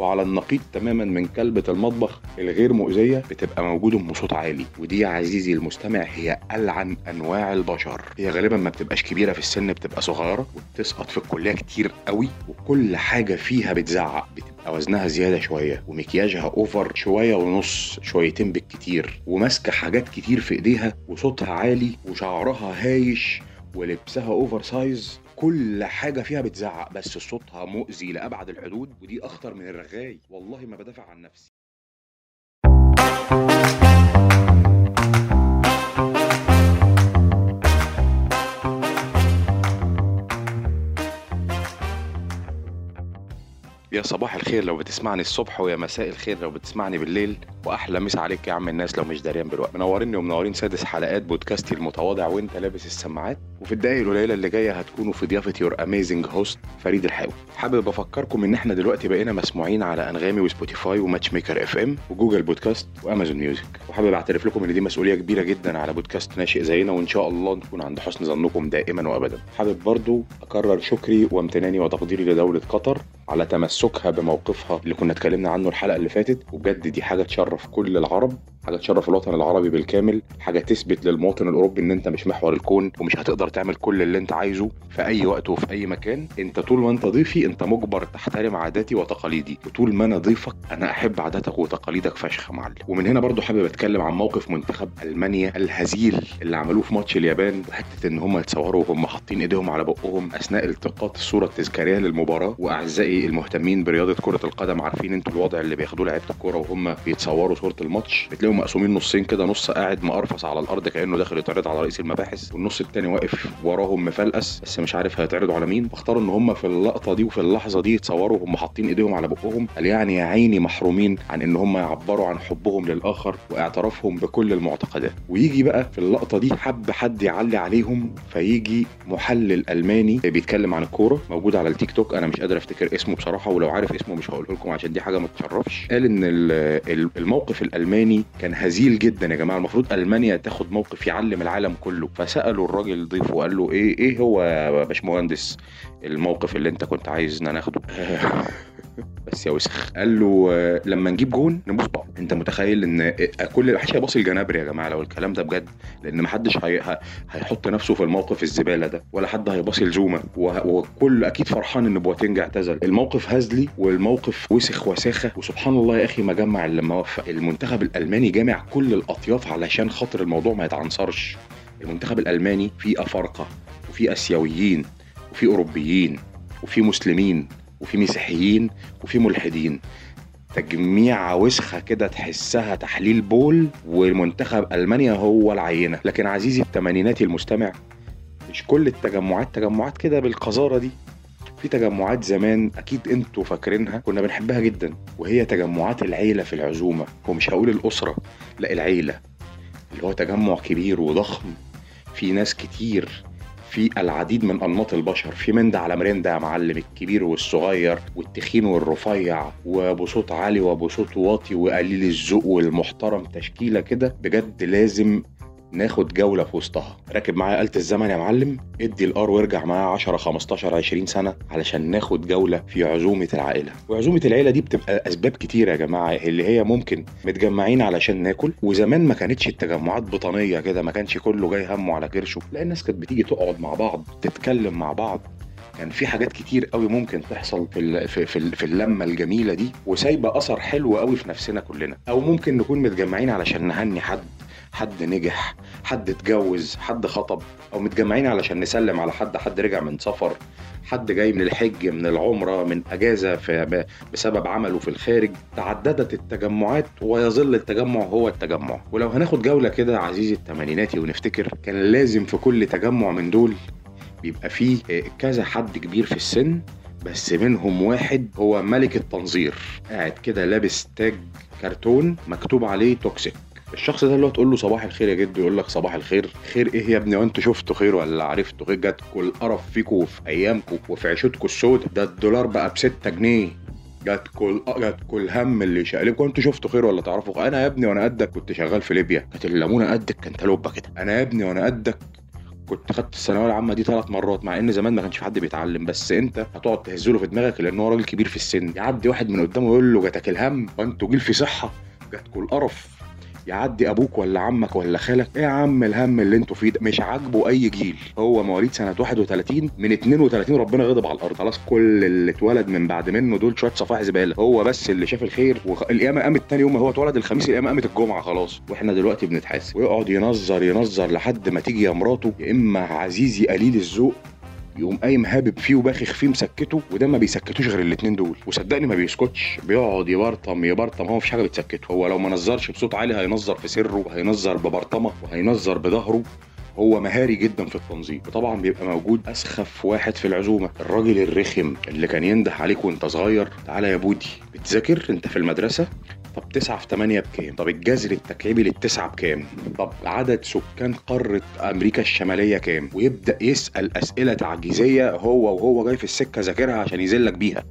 وعلى النقيض تماما من كلبة المطبخ الغير مؤذية بتبقى موجودة بصوت عالي. ودي يا عزيزي المستمع هي ألعن أنواع البشر. هي غالبا ما بتبقاش كبيرة في السن بتبقى صغيرة وبتسقط في الكلية كتير قوي وكل حاجة فيها بتزعق بتبقى وزنها زيادة شوية ومكياجها أوفر شوية ونص شويتين بالكتير وماسكة حاجات كتير في إيديها وصوتها عالي وشعرها هايش ولبسها أوفر سايز. كل حاجة فيها بتزعق بس صوتها مؤذي لأبعد الحدود ودي أخطر من الرغاي. والله ما بدافع عن نفسي. يا صباح الخير لو بتسمعني الصبح ويا مساء الخير لو بتسمعني بالليل. وأحلى مسا عليك يا عم الناس لو مش داريان بالوقت. منوريني ومنورين سادس حلقات بودكاستي المتواضع وإنت لابس السماعات. وفي الدقايق القليلة اللي جاية هتكونوا في ضيافة your amazing host فريد الحاوي. حابب أفكركم إن إحنا دلوقتي بقينا مسموعين على أنغامي وسبوتيفاي وماتش ميكر FM و Google Podcasts و Amazon Music. وحابب أعترف لكم إن دي مسؤولية كبيرة جدا على بودكاست ناشئ زينا وإن شاء الله نكون عند حسن ظنكم دائما وابدا. حابب برضو أكرر شكري وامتناني وتقديري لدولة قطر. على تمسكها بموقفها اللي كنا اتكلمنا عنه الحلقة اللي فاتت وبجد دي حاجة تشرف كل العرب. حاجة تشرف الوطن العربي بالكامل حاجة تثبت للمواطن الأوروبي إن أنت مش محور الكون ومش هتقدر تعمل كل اللي أنت عايزه في أي وقت وفي أي مكان. أنت طول ما أنت ضيفي أنت مجبر تحترم عاداتي وتقاليدي. وطول ما أنا ضيفك أنا أحب عاداتك وتقاليدك فشخ يا معلم. ومن هنا برضو حابب أتكلم عن موقف منتخب ألمانيا الهزيل اللي عملوه في ماتش اليابان. وحته إن هم يتصوروا وهم حاطين إيديهم على بقهم أثناء التقاط الصورة التذكاريه للمباراة. وأعزائي المهتمين برياضة كرة القدم عارفين أنتوا الوضع اللي بياخدوه لعيبة الكورة وهم بيتصوروا صورة الماتش. بتلاقيهم مقسومين نصين كده نص قاعد مقرفص على الأرض كأنه داخل يتعرض على رئيس المباحث والنص التاني واقف وراهم مفلقس بس مش عارف هيتعرضوا على مين. فاختاروا إن هم في اللقطة دي وفي اللحظة دي يتصوروا وهم حاطين إيديهم على بقهم. قال يعني يا عيني محرومين عن إن هم يعبروا عن حبهم للآخر واعترافهم بكل المعتقدات. ويجي بقى في اللقطة دي حب حد يعلي عليهم فيجي محلل ألماني بيتكلم عن الكورة موجود على التيك توك. أنا مش قادر أفتكر اسمه بصراحة ولو عارف اسمه مش هقوله لكم عشان دي حاجة ما تشرفش قال إن الموقف الألماني كان هزيل جدا يا جماعة. المفروض ألمانيا تاخد موقف يعلم العالم كله. فسألوا الراجل ضيفه وقال له إيه إيه هو يا باشمهندس؟ الموقف اللي انت كنت عايزنا ناخده. بس يا وسخ. قال له لما نجيب جون نبوس بعض انت متخيل إن كل محدش هيباصي الجنابر يا جماعة لو الكلام ده بجد؟ لأن محدش هي... هيحط نفسه في الموقف الزبالة ده ولا حد هيباصي لزوما. وكل أكيد فرحان إن بواتينج اعتزل. الموقف هزلي والموقف وسخ وساخة. وسبحان الله يا أخي ما جمع الا لما وفق. المنتخب الألماني جامع كل الأطياف علشان خاطر الموضوع ما يتعنصرش. المنتخب الألماني فيه أفارقة وفيه آسيويين. وفيه أوروبيين وفيه مسلمين وفي مسيحيين وفي ملحدين. تجميع وسخه كده تحسها تحليل بول ومنتخب ألمانيا هو العينة. لكن عزيزي الثمانيناتي المستمع مش كل التجمعات تجمعات كده بالقذارة دي. في تجمعات زمان أكيد أنتوا فاكرينها كنا بنحبها جدا وهي تجمعات العيلة في العزومة ومش هقول الأسرة لا العيلة. اللي هو تجمع كبير وضخم. في ناس كتير في العديد من أنماط البشر في من ده على مرندا يا معلم الكبير والصغير والتخين والرفيع وبصوت عالي وبصوت واطي وقليل الذوق والمحترم تشكيلة كده بجد لازم ناخد جولة في وسطها. راكب معايا آلة الزمن يا معلم. ادي الار وارجع معايا 10 15 20 سنة علشان ناخد جولة في عزومة العائلة. وعزومة العيلة دي بتبقى أسباب كتير يا جماعة اللي هي ممكن متجمعين علشان ناكل. وزمان ما كانتش التجمعات بطانية كده ما كانش كله جاي همه على كرشه. لا الناس كانت بتيجي تقعد مع بعض تتكلم مع بعض. كان في حاجات كتير قوي ممكن تحصل في في, في اللمة الجميلة دي وسايبة أثر حلو قوي في نفسنا كلنا. أو ممكن نكون متجمعين علشان نهني حد. حد نجح حد اتجوز حد خطب أو متجمعين علشان نسلم على حد حد رجع من سفر حد جاي من الحج من العمرة من أجازة في بسبب عمله في الخارج. تعددت التجمعات ويظل التجمع هو التجمع. ولو هناخد جولة كده عزيزي التمانيناتي ونفتكر كان لازم في كل تجمع من دول بيبقى فيه كذا حد كبير في السن بس منهم واحد هو ملك التنظير. قاعد كده لابس تاج كرتون مكتوب عليه toxic. الشخص ده اللي هو تقول له صباح الخير يا جدو يقول لك صباح الخير. خير إيه يا ابني؟ وأنتوا شفتوا خير ولا عرفتوا؟ خير جاتكوا القرف فيكوا وفي أيامكوا وفي عيشتكوا السوداء. ده الدولار بقى ب 6 جنيه جاتكوا جاتكوا الهم اللي شقلبكوا أنتوا شفتوا خير ولا تعرفوا؟ أنا يا ابني وأنا قدك كنت شغال في ليبيا. كانت الليمونة قدك كانت لبه كده. أنا يا ابني وأنا قدك كنت خدت الثانوية العامة دي ثلاث مرات مع إن زمان ما كانش في حد بيتعلم. بس أنت هتقعد تهزله في دماغك لأن هو راجل كبير في السن. يعدي واحد من قدامه يقول له جاتك الهم؟ وأنتوا جيل في صحة. جاتكوا القرف يعدي أبوك ولا عمك ولا خالك؟ إيه يا عم الهم اللي أنتوا فيه ده؟ مش عاجبه أي جيل. هو مواليد سنة 31 من 32 ربنا غضب على الأرض. خلاص كل اللي اتولد من بعد منه دول شوية صفائح زبالة. هو بس اللي شاف الخير والقيامه قامت تاني يوم هو اتولد الخميس القيامة قامت الجمعة خلاص. وإحنا دلوقتي بنتحاسب. ويقعد ينظر ينظر لحد ما تيجي يا مراته يا إما عزيزي قليل الذوق يقوم قايم هابب فيه وباخخ فيه مسكته وده ما بيسكتوش غير الاتنين دول. وصدقني ما بيسكتش. بيقعد يبرطم يبرطم. هو مفيش حاجة بتسكته. هو لو ما نظرش بصوت عالي هينظر في سره وهينظر ببرطمة وهينظر بظهره. هو مهاري جدا في التنظيم. وطبعا بيبقى موجود أسخف واحد في العزومة الراجل الرخم اللي كان ينده عليك وأنت صغير. تعالى يا بودي بتذاكر؟ أنت في المدرسة؟ طب تسعة في تمانية بكام؟ طب الجذر التكعيبي للتسعة بكام؟ طب عدد سكان قارة أمريكا الشمالية كام؟ ويبدأ يسأل أسئلة تعجيزية هو وهو جاي في السكة ذاكرها عشان يذلك بيها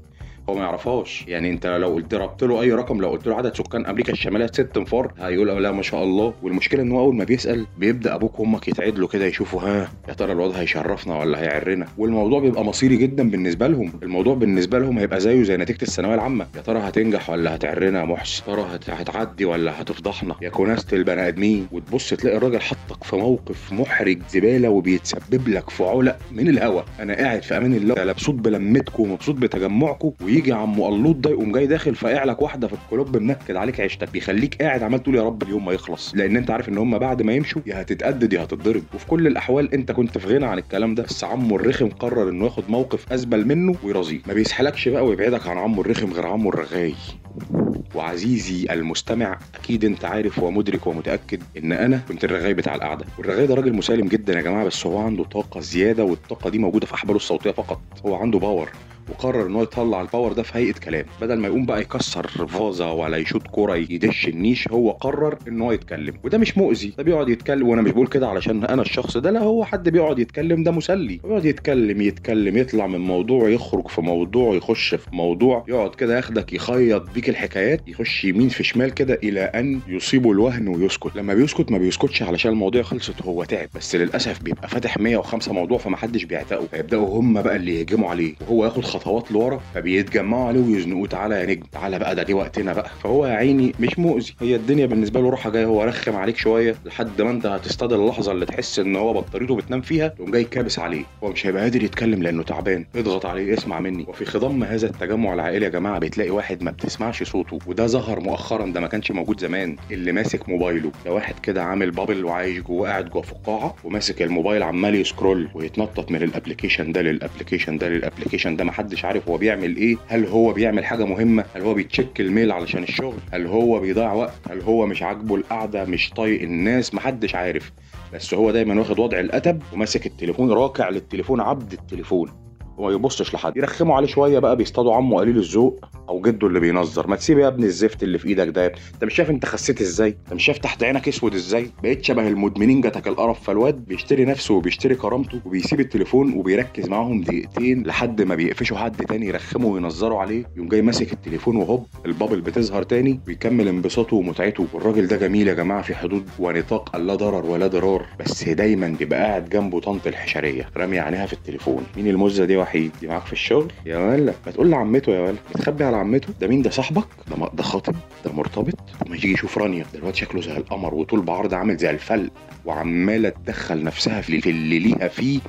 هو ما يعرفهاش. يعني انت لو قلت ضربت له أي رقم لو قلت له عدد سكان أمريكا الشمالية ست انفار هيقول لا ما شاء الله. والمشكلة إن هو أول ما بيسأل بيبدأ أبوك وأمك يتعدلوا كده يشوفوا ها يا ترى الواد هيشرفنا ولا هيعرنا؟ والموضوع بيبقى مصيري جدا بالنسبة لهم. الموضوع بالنسبة لهم هيبقى زيه زي نتيجة الثانوية العامة. يا ترى هتنجح ولا هتعرنا يا محسن؟ يا ترى هت- هتعدي ولا هتفضحنا؟ يا كناسه البني آدمين. وتبص تلاقي الراجل حطك في موقف محرج زبالة وبيتسبب لك في علق من الهوا. أنا قاعد في أمان الله مبسوط بلمتكم ومبسوط بتجمعكم عم قلوط ده يقوم جاي داخل فاقع لك واحدة في الكلوب منكد عليك عيشتك بيخليك قاعد عمال تقول يا رب اليوم ما يخلص لأن أنت عارف إن هم بعد ما يمشوا يا هتتأدد يا هتتضرب. وفي كل الأحوال أنت كنت في غنى عن الكلام ده بس عمه الرخم قرر إنه ياخد موقف أزبل منه ويرازيه. ما بيسحلكش بقى ويبعدك عن عمه الرخم غير عمه الرغاي. وعزيزي المستمع أكيد أنت عارف ومدرك ومتأكد إن أنا كنت الرغاي بتاع القعدة. والرغاي ده راجل مسالم جدا يا جماعة بس هو عنده طاقة زيادة والطاقة دي موجودة في أحباله الصوتية فقط. هو عنده power وقرر إن هو يطلع ال power ده في هيئة كلام. بدل ما يقوم بقى يكسر فازة ولا يشوط كورة يدش النيش هو قرر إن هو يتكلم. وده مش مؤذي. ده بيقعد يتكلم وأنا مش بقول كده علشان أنا الشخص ده لا هو حد بيقعد يتكلم ده مسلي. بيقعد يتكلم يتكلم يطلع من موضوع يخرج في موضوع يخش في موضوع يقعد كده ياخدك يخيط بيك الحكايات يخش يمين في شمال كده إلى أن يصيبه الوهن ويسكت. لما بيسكت ما بيسكتش علشان المواضيع خلصت هو تعب. بس للأسف بيبقى فاتح 105 موضوع فمحدش بيعتقه. فيبداوا هم بقى اللي يهجموا عليه. وهو ياخد خطوات لورا فبيتجمعوا عليه ويزنقوه تعالى يا نجم تعالى بقى ده دي وقتنا بقى. فهو يا عيني مش مؤذي. هي الدنيا بالنسبة له راحه جاية هو رخم عليك شوية لحد ما انت هتصطاد اللحظة اللي تحس ان هو بطاريته بتنام فيها تقوم جاي كابس عليه. هو مش هيبقى قادر يتكلم لأنه تعبان. اضغط عليه اسمع مني. وفي خضم هذا التجمع العائلي يا جماعة بتلاقي واحد ما بتسمعش صوته وده ظهر مؤخرا ده ما كانش موجود زمان. اللي ماسك موبايله ده واحد كده عامل bubble وعايش جوه قاعد جوه فقاعه وماسك الموبايل عمال ي scroll ويتنطط من ال application ده لل application ده لل application ده محدش عارف هو بيعمل إيه. هل هو بيعمل حاجة مهمة؟ هل هو بي check ال mail علشان الشغل؟ هل هو بيضيع وقت؟ هل هو مش عاجبه القعدة مش طايق الناس؟ محدش عارف. بس هو دايما واخد وضع الاتب وماسك التليفون راكع للتليفون عبد التليفون. وما يبصش لحد. يرخموا عليه شوية بقى بيصطادوا عمه قليل الذوق أو جده اللي بينظر. ما تسيب يا ابني الزفت اللي في إيدك ده يا ابني. أنت مش شايف أنت خسيت إزاي؟ أنت مش شايف تحت عينك أسود إزاي؟ بقيت شبه المدمنين جاتك القرف. فالواد بيشتري نفسه وبيشتري كرامته وبيسيب التليفون وبيركز معاهم دقيقتين لحد ما بيقفشوا حد تاني يرخموا وينظروا عليه. يقوم جاي ماسك التليفون وهوب البابل بتظهر تاني ويكمل انبساطه ومتعته. والراجل ده جميل يا جماعة في حدود ونطاق لا ضرر ولا ضرار. بس دايما بيبقى قاعد جنبه طنط الحشرية رامي عينيها في التليفون. مين المزة دي وحيد دي معاك في الشغل. يا ولا ما تقول لعمته يا ولا بتخبي على عمته. ده مين؟ ده صاحبك؟ ده ده خاطب. ده مرتبط. وما يجي يشوف رانيا. الواد شكله زي القمر وطول بعرض عامل زي الفلق وعمالة تدخل نفسها في اللي ليها فيه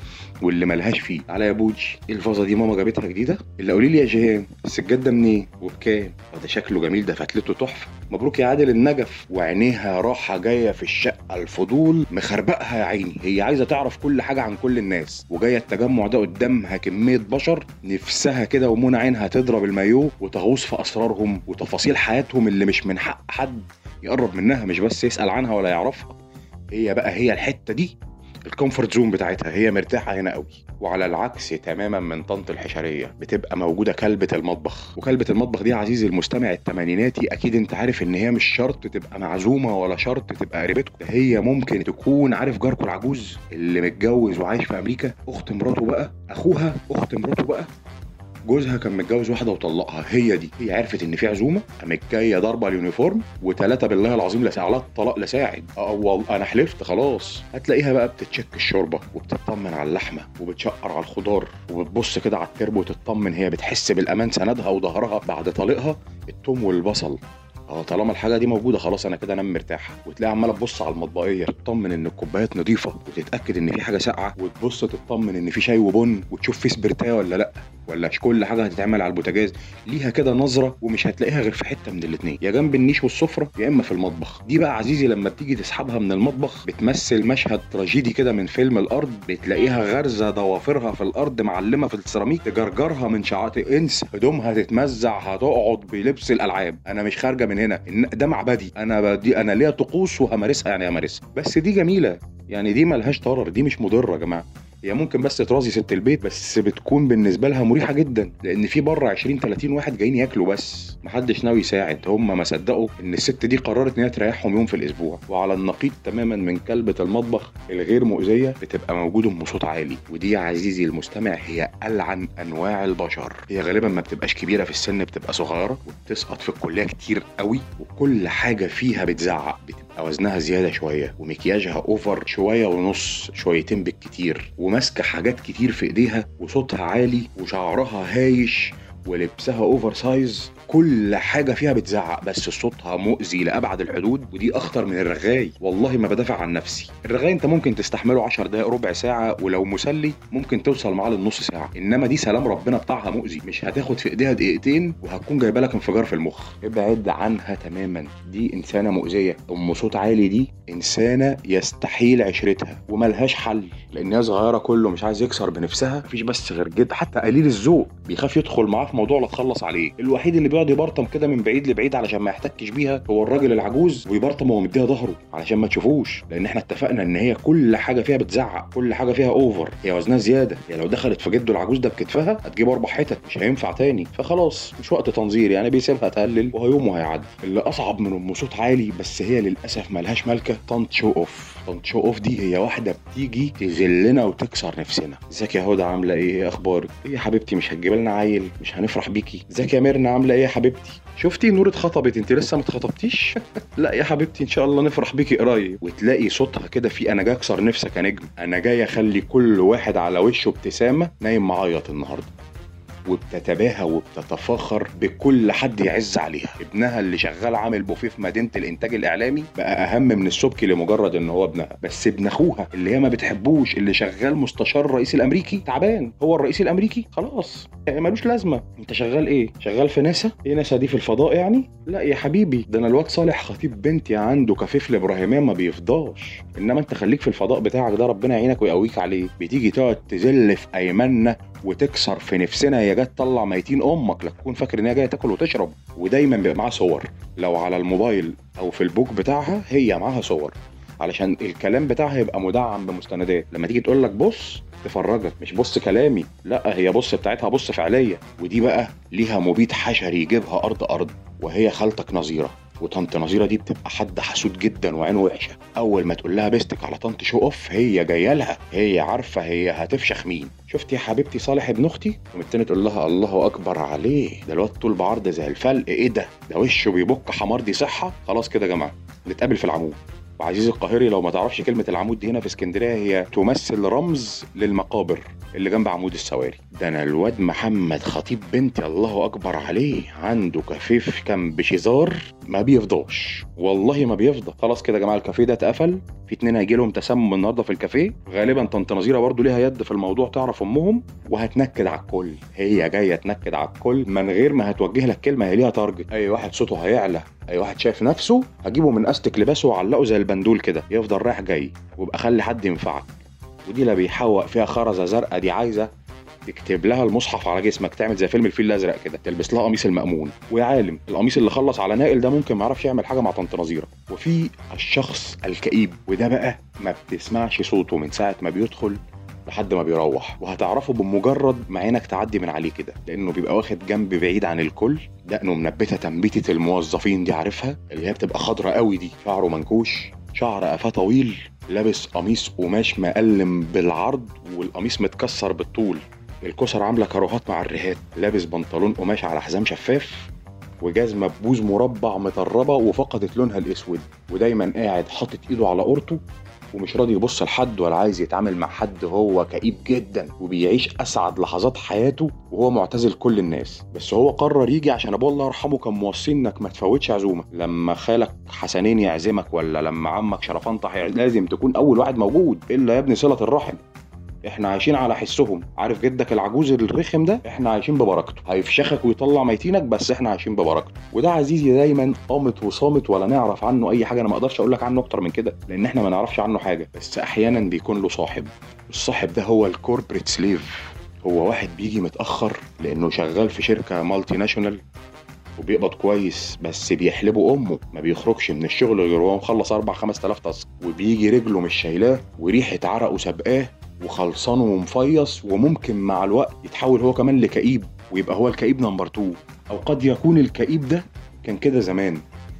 واللي ملهاش فيه. على يا بوجي. إيه الفازة دي؟ ماما جابتها جديدة؟ اللي قولي لي يا جيهان السجاد ده منين؟ وبكام؟ ده شكله جميل. ده فتلته تحفة. مبروك يا عادل النجف وعينيها راحة جاية في الشقة الفضول مخربقها يا عيني. هي عايزة تعرف كل حاجة عن كل الناس وجاية التجمع ده قدامها كمية بشر نفسها كده ومنى عينها تضرب المايو وتغوص في أسرارهم وتفاصيل حياتهم اللي مش من حق حد يقرب منها مش بس يسأل عنها ولا يعرفها. هي بقى هي الحتة دي. ال comfort zone بتاعتها هي مرتاحة هنا قوي. وعلى العكس تماما من طنط الحشرية بتبقى موجودة كلبة المطبخ. وكلبة المطبخ دي عزيزي المستمع التمانيناتي أكيد أنت عارف إن هي مش شرط تبقى معزومة ولا شرط تبقى قريبتكم هي ممكن تكون عارف جاركم العجوز اللي متجوز وعايش في أمريكا. أخت مراته بقى أخوها أخت مراته بقى. جوزها كان متجوز واحدة وطلقها هي دي. هي عرفت إن في عزومة قامت جاية ضاربة ال uniform وثلاثه بالله العظيم لا على الطلاق لا ساعد آه أنا حلفت خلاص. هتلاقيها بقى بت check الشوربة وبتطمن على اللحمة وبتشقر على الخضار وبتبص كده على التربو وتطمن هي بتحس بالأمان سندها وظهرها بعد طليقها. التوم والبصل. آه طالما الحاجة دي موجودة خلاص أنا كده انام مرتاحة. وتلاقي عمالة تبص على المطبقية تطمن إن الكوبايات نظيفة وتتأكد إن في حاجة ساقعة وتبص تطمن إن في شاي وبن وتشوف في سبرتاه ولا لأ. ولا كل حاجة هتتعمل على البوتاجاز ليها كده نظرة ومش هتلاقيها غير في حتة من الاثنين يا جنب النيش والسفرة يا إما في المطبخ. دي بقى عزيزي لما بتيجي تسحبها من المطبخ بتمثل مشهد تراجيدي كده من فيلم الأرض بتلاقيها غارزه ضوافرها في الأرض معلمة في السيراميك تجرجرها من شعات انس هدومها تتمزع هتقعد بلبس الألعاب. أنا مش خارجة من هنا ده معبدي. أنا بدي أنا ليا طقوس وهمارسها يعني همارسها. بس دي جميلة. يعني دي ملهاش ضرر دي مش مضرة يا جماعة. هي ممكن بس ترازي ست البيت بس بتكون بالنسبة لها مريحة جدا. لأن في بره 20 30 واحد جايين ياكلوا بس. محدش ناوي يساعد. هم ما صدقوا إن الست دي قررت ان هي تريحهم يوم في الأسبوع. وعلى النقيض تماما من كلبة المطبخ الغير مؤذية بتبقى موجودة بصوت عالي. ودي يا عزيزي المستمع هي ألعن أنواع البشر. هي غالبا ما بتبقاش كبيرة في السن بتبقى صغيرة وبتسقط في الكلية كتير قوي. وكل حاجة فيها بتزعق بتبقى وزنها زيادة شوية ومكياجها over شوية ونص شويتين بالكتير. وماسكة حاجات كتير في إيديها وصوتها عالي وشعرها هايش ولبسها oversize كل حاجة فيها بتزعق بس صوتها مؤذي لأبعد الحدود ودي أخطر من الرغاي. والله ما بدافع عن نفسي. الرغاي أنت ممكن تستحمله 10 دقائق ربع ساعة ولو مسلي ممكن توصل معاه للنص ساعة. إنما دي سلام ربنا بتاعها مؤذي. مش هتاخد في إيديها دقيقتين وهتكون جايبة لك انفجار في المخ. ابعد عنها تماما. دي إنسانة مؤذية. أم صوت عالي دي إنسانة يستحيل عشرتها. وملهاش حل. لأن هي صغيرة كله مش عايز يكسر بنفسها. مفيش بس غير جد. حتى قليل الذوق بيخاف يدخل معاه في موضوع لا تخلص عليه. الوحيد اللي بيقعد يبرطم كده من بعيد لبعيد علشان ما يحتكش بيها. هو الراجل العجوز ويبرطم وهو مديها ظهره علشان ما تشوفوش لأن إحنا اتفقنا إن هي كل حاجة فيها بتزعق كل حاجة فيها over هي وزنها زيادة هي لو دخلت في جده العجوز ده بكتفها هتجيب أربع حتت مش هينفع تاني. فخلاص مش وقت تنظير يعني بيسيبها تقلل وهو يوم وهيعدي. اللي أصعب من أم صوت عالي بس هي للأسف ملهاش مالكه طنط show off طنط show off دي هي واحدة بتيجي تذلنا وتكسر نفسنا. إزيك يا هدى عاملة إيه؟ إيه أخبارك؟ إيه يا حبيبتي مش هتجيب لنا عيل؟ مش هنفرح بيكي؟ إزيك يا ميرنا عاملة إيه؟ حبيبتي. شفتي نور اتخطبت؟ انت لسه ما اتخطبتيش؟ لا يا حبيبتي إن شاء الله نفرح بيكي قريب. وتلاقي صوتها كده في أنا جاي أكسر نفسك يا نجم. أنا جاي أخلي كل واحد على وشه ابتسامة نايم معيط النهارده. وبتتباهى وبتتفاخر بكل حد يعز عليها. ابنها اللي شغال عامل بوفيه في مدينة الإنتاج الإعلامي بقى أهم من السبكي لمجرد إن هو ابنها. بس ابن أخوها اللي هي ما بتحبوش اللي شغال مستشار الرئيس الأمريكي تعبان. هو الرئيس الأمريكي؟ خلاص. ملوش لازمة. أنت شغال إيه؟ شغال في ناسا؟ إيه ناسا دي في الفضاء يعني؟ لا يا حبيبي ده أنا الواد صالح خطيب بنتي عنده كفيف الابراهيميه ما بيفضاش. إنما أنت خليك في الفضاء بتاعك ده ربنا يعينك ويقويك عليه. بتيجي تقعد تذل في أيماننا وتكسر في نفسنا هي جاية تطلع ميتين أمك لا تكون فاكر إن هي جاية تاكل وتشرب ودايما بيبقى معاها صور. لو على الموبايل أو في البوك بتاعها هي معاها صور. علشان الكلام بتاعها يبقى مدعم بمستندات. لما تيجي تقول لك بص تفرجك. مش بص كلامي. لا هي بص بتاعتها بص فعلية. ودي بقى ليها مبيد حشري يجيبها أرض أرض وهي خالتك نظيرة. وطنط نظيره دي بتبقى حد حسود جدا وعينه وحشة. أول ما تقول لها بستك على طنط show off هي جاية لها. هي عارفة هي هتفشخ مين. شفتي يا حبيبتي صالح ابن أختي؟ والتاني تقول لها الله أكبر عليه. ده الواد طول بعرض زي الفلق. إيه ده؟ ده وشه بيبك حمار دي صحة؟ خلاص كده يا جماعة نتقابل في العمود. وعزيز القاهري لو ما تعرفش كلمة العمود دي هنا في اسكندرية هي تمثل رمز للمقابر اللي جنب عمود السواري. ده أنا الواد محمد خطيب بنتي الله أكبر عليه عنده كفيف كان بشزار ما بيفضاش. والله ما بيفضى. خلاص كده يا جماعة الكافيه ده اتقفل. في اتنين هيجي لهم تسمم النهارده في الكافيه. غالبا طنط نظيره برضه ليها يد في الموضوع تعرف أمهم. وهتنكد على الكل. هي جاية تنكد على الكل من غير ما هتوجه لك كلمة هي ليها target أي واحد صوته هيعلى. أي واحد شايف نفسه هجيبه من أستك لباسه وعلقه زي البندول كده يفضل رايح جاي وابقى خلي حد ينفعك. ودي لا بيحوق فيها خرزة زرقاء دي عايزة تكتب لها المصحف على جسمك تعمل زي فيلم الفيل الأزرق كده تلبس لها قميص المأمون. ويا عالم القميص اللي خلص على نائل ده ممكن ما يعرفش يعمل حاجة مع طنط نظيرة. وفي الشخص الكئيب وده بقى ما بتسمعش صوته من ساعة ما بيدخل لحد ما بيروح. وهتعرفه بمجرد ما عينك تعدي من عليه كده لأنه بيبقى واخد جنب بعيد عن الكل. دقنه منبتة تنبيتة الموظفين دي عارفها؟ اللي هي بتبقى خضرة قوي دي. شعره منكوش شعر قفاه طويل لابس قميص قماش مقلم بالعرض والقميص متكسر بالطول. الكسر عاملة كاروهات مع الرهات. لابس بنطلون قماش على حزام شفاف وجزمه ببوز مربع مطربة وفقدت لونها الأسود. ودايما قاعد حاطط إيده على قورته ومش راضي يبص لحد ولا عايز يتعامل مع حد هو كئيب جدا وبيعيش أسعد لحظات حياته وهو معتزل كل الناس. بس هو قرر يجي عشان ابوه الله يرحمه كان موصي إنك ما تفوتش عزومة. لما خالك حسنين يعزمك ولا لما عمك شرفنطح لازم تكون أول واحد موجود إلا يا ابني صلة الرحم. إحنا عايشين على حسهم. عارف جدك العجوز الرخم ده؟ إحنا عايشين ببركته. هيفشخك ويطلع ميتينك بس إحنا عايشين ببركته. وده عزيزي دايما قامت وصامت ولا نعرف عنه أي حاجة. أنا ما أقدرش أقول لك عنه أكتر من كده لأن إحنا ما نعرفش عنه حاجة. بس أحيانا بيكون له صاحب. الصاحب ده هو ال corporate slave هو واحد بيجي متأخر لأنه شغال في شركة multinational وبيقبض كويس بس بيحلبوا أمه. ما بيخرجش من الشغل غير وهو مخلص 4 5000 task. وبيجي رجله مش شايلاه وريحة عرقه سابقاه. وخلصان ومفيص وممكن مع الوقت يتحول هو كمان لكئيب ويبقى هو الكئيب number 2 أو قد يكون الكئيب ده كان كده زمان.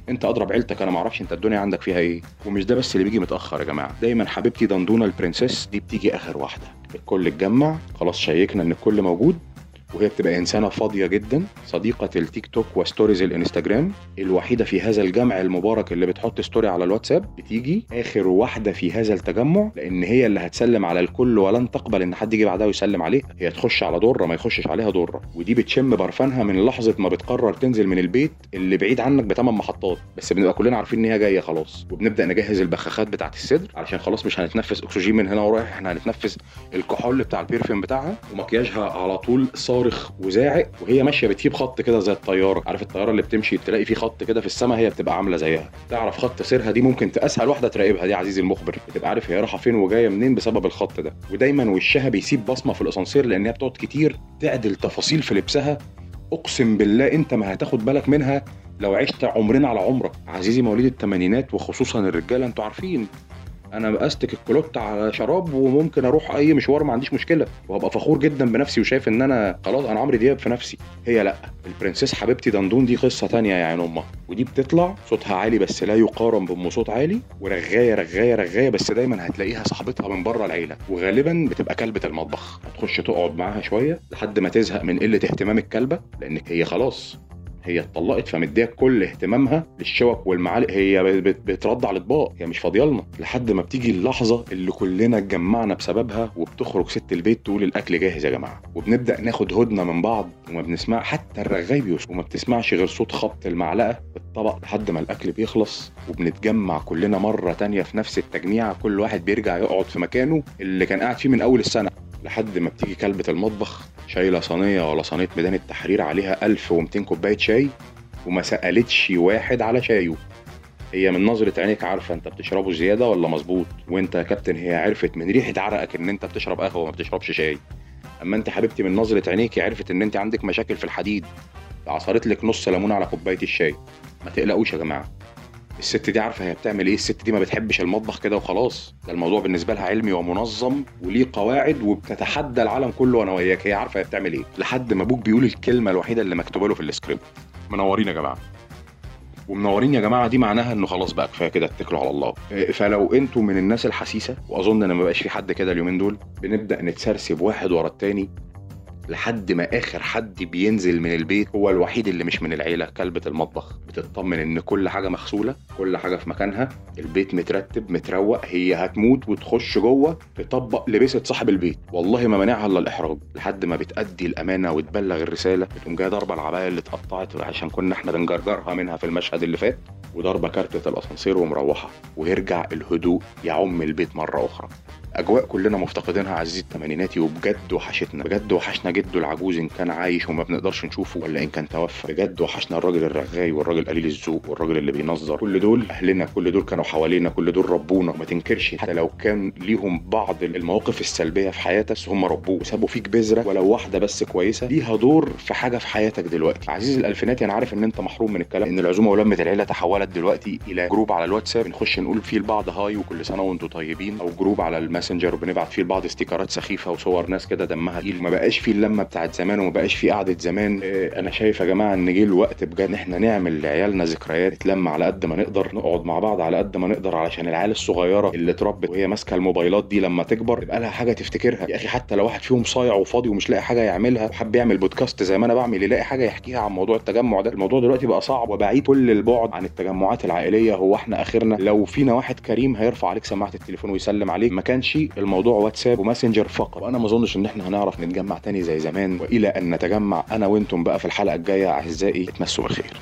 أنت أضرب عيلتك أنا معرفش أنت الدنيا عندك فيها إيه. ومش ده بس اللي بيجي متأخر يا جماعة. دايما حبيبتي دندونة ال princess دي بتيجي آخر واحدة. الكل اتجمع خلاص شيكنا إن الكل موجود. وهي بتبقى إنسانة فاضية جدا صديقة التيك توك و stories الإنستجرام الوحيدة في هذا الجمع المبارك اللي بتحط story على الواتساب بتيجي آخر واحدة في هذا التجمع لأن هي اللي هتسلم على الكل ولن تقبل إن حد يجي بعدها ويسلم عليها. هي تخش على ضرة ما يخشش عليها ضرة ودي بتشم برفانها من لحظة ما بتقرر تنزل من البيت اللي بعيد عنك بثمان محطات. بس بنبقى كلنا عارفين إن هي جاية خلاص. وبنبدأ نجهز البخاخات بتاعة الصدر علشان خلاص مش هنتنفس أكسجين من هنا ورايح إحنا هنتنفس الكحول بتاع البرفيوم بتاعها. ومكياجها على طول صارخ وزاعق وهي ماشية بتجيب خط كده زي الطيارة. عارف الطيارة اللي بتمشي تلاقي في خط كده في السماء هي بتبقى عاملة زيها. تعرف خط سيرها دي ممكن أسهل واحدة تراقبها دي عزيزي المخبر. بتبقى عارف هي رايحة فين وجاية منين بسبب الخط ده. ودايما وشها بيسيب بصمة في الأسانسير لأن هي بتقعد كتير تعدل تفاصيل في لبسها. أقسم بالله أنت ما هتاخد بالك منها لو عشت عمرنا على عمرك. عزيزي مواليد الثمانينات وخصوصا الرجالة أنتوا عارفين أنا بأستك الكلوت على شراب وممكن أروح اي مشوار ما عنديش مشكلة وابقى فخور جدا بنفسي وشايف ان أنا خلاص أنا عمرو دياب في نفسي. هي لأ ال princess حبيبتي دندون دي قصة تانية يا عين أمها. ودي بتطلع صوتها عالي بس لا يقارن بأم صوت عالي ورغاية رغاية رغاية بس دايما هتلاقيها صاحبتها من بره العيلة. وغالبا بتبقى كلبة المطبخ. هتخش تقعد معاها شوية لحد ما تزهق من قلة اهتمام الكلبة لأنك هي خلاص هي اتطلقت فمديها كل اهتمامها للشوك والمعالق. هي بت- بترد على الاطباق هي مش فاضيه لنا لحد ما بتيجي اللحظة اللي كلنا اتجمعنا بسببها وبتخرج ست البيت تقول الأكل جاهز يا جماعة. وبنبدأ ناخد هدنة من بعض وما بنسمع حتى الرغاي بيوصل وما بتسمعش غير صوت خبط المعلقة الطبق لحد ما الأكل بيخلص. وبنتجمع كلنا مرة تانية في نفس التجميعة كل واحد بيرجع يقعد في مكانه اللي كان قاعد فيه من أول السنة. لحد ما بتيجي كلبة المطبخ شايلة صينية ولا صينية ميدان التحرير عليها 1200 كوباية شاي وما سألتش واحد على شايه. هي من نظرة عينيك عارفة أنت بتشربه زيادة ولا مظبوط؟ وأنت يا كابتن هي عرفت من ريحة عرقك إن أنت بتشرب قهوة وما بتشربش شاي. أما أنت حبيبتي من نظرة عينيكي عرفت إن أنت عندك مشاكل في الحديد. عصرت لك نص ليمونة على كوباية الشاي. ما تقلقوش يا جماعة. الست دي عارفة هي بتعمل إيه؟ الست دي ما بتحبش المطبخ كده وخلاص. ده الموضوع بالنسبة لها علمي ومنظم وليه قواعد وبتتحدى العالم كله وأنا وياك هي عارفة هي بتعمل إيه. لحد ما أبوك بيقول الكلمة الوحيدة اللي مكتوبة له في السكريبت منورين يا جماعة. ومنورين يا جماعة دي معناها إنه خلاص بقى كفاية كده اتكلوا على الله. إيه، فلو أنتوا من الناس الحسيسة وأظن ان ما بقاش في حد كده اليومين دول بنبدأ نتسرسب واحد ورا التاني لحد ما آخر حد بينزل من البيت هو الوحيد اللي مش من العيلة كلبة المطبخ. بتطمن إن كل حاجة مغسولة كل حاجة في مكانها. البيت مترتب متروق هي هتموت وتخش جوه تطبق لبسة صاحب البيت. والله ما مانعها إلا الإحراج. لحد ما بتأدي الأمانة وتبلغ الرسالة بتقوم جاية ضربة العباية اللي اتقطعت عشان كنا إحنا بنجرجرها منها في المشهد اللي فات وضربة كارتة الأسانسير ومروحة. ويرجع الهدوء يعم البيت مرة أخرى. أجواء كلنا مفتقدينها عزيزي الثمانيناتي وبجد وحشتنا. بجد وحشنا جده العجوز إن كان عايش وما بنقدرش نشوفه ولا إن كان توفى. بجد وحشنا الراجل الرغاي والراجل قليل الذوق والراجل اللي بينظر. كل دول أهلنا كل دول كانوا حوالينا كل دول ربونا. وما تنكرش حتى لو كان ليهم بعض المواقف السلبية في حياتك بس هم ربوه وسابوا فيك بذرة ولو واحدة بس كويسة. ليها دور في حاجة في حياتك دلوقتي. عزيزي الألفيناتي أنا عارف إن أنت محروم من الكلام إن العزومة ولمة العيلة تحولت دلوقتي إلى group على الواتساب. نخش نقول فيه لبعض hi وكل سنة وأنتم طيبين أو group على الماسنجر وبنبعت فيه لبعض استيكرات سخيفة وصور ناس كده دمها تقيل. ما بقاش فيه اللمة بتاعت زمان وما بقاش فيه قعدة زمان. آه، أنا شايف يا جماعة إن جه الوقت بجد إن إحنا نعمل لعيالنا ذكريات نتلم على قد ما نقدر نقعد مع بعض على قد ما نقدر علشان العيال الصغيرة اللي اتربت وهي ماسكة الموبايلات دي لما تكبر يبقى لها حاجة تفتكرها. يا أخي حتى لو واحد فيهم صايع وفاضي ومش لاقي حاجة يعملها وحب يعمل بودكاست زي ما أنا بعمل يلاقي حاجة يحكيها عن موضوع التجمع ده. الموضوع دلوقتي بقى صعب وبعيد كل البعد عن التجمعات العائلية. هو إحنا آخرنا لو فينا واحد كريم هيرفع عليك سماعة التليفون ويسلم عليك. ما كانش الموضوع واتساب وماسنجر فقط. وأنا ما اظنش ان إحنا هنعرف نتجمع تاني زي زمان والى ان نتجمع أنا وأنتم بقى في الحلقة الجاية اعزائي اتمسوا بالخير.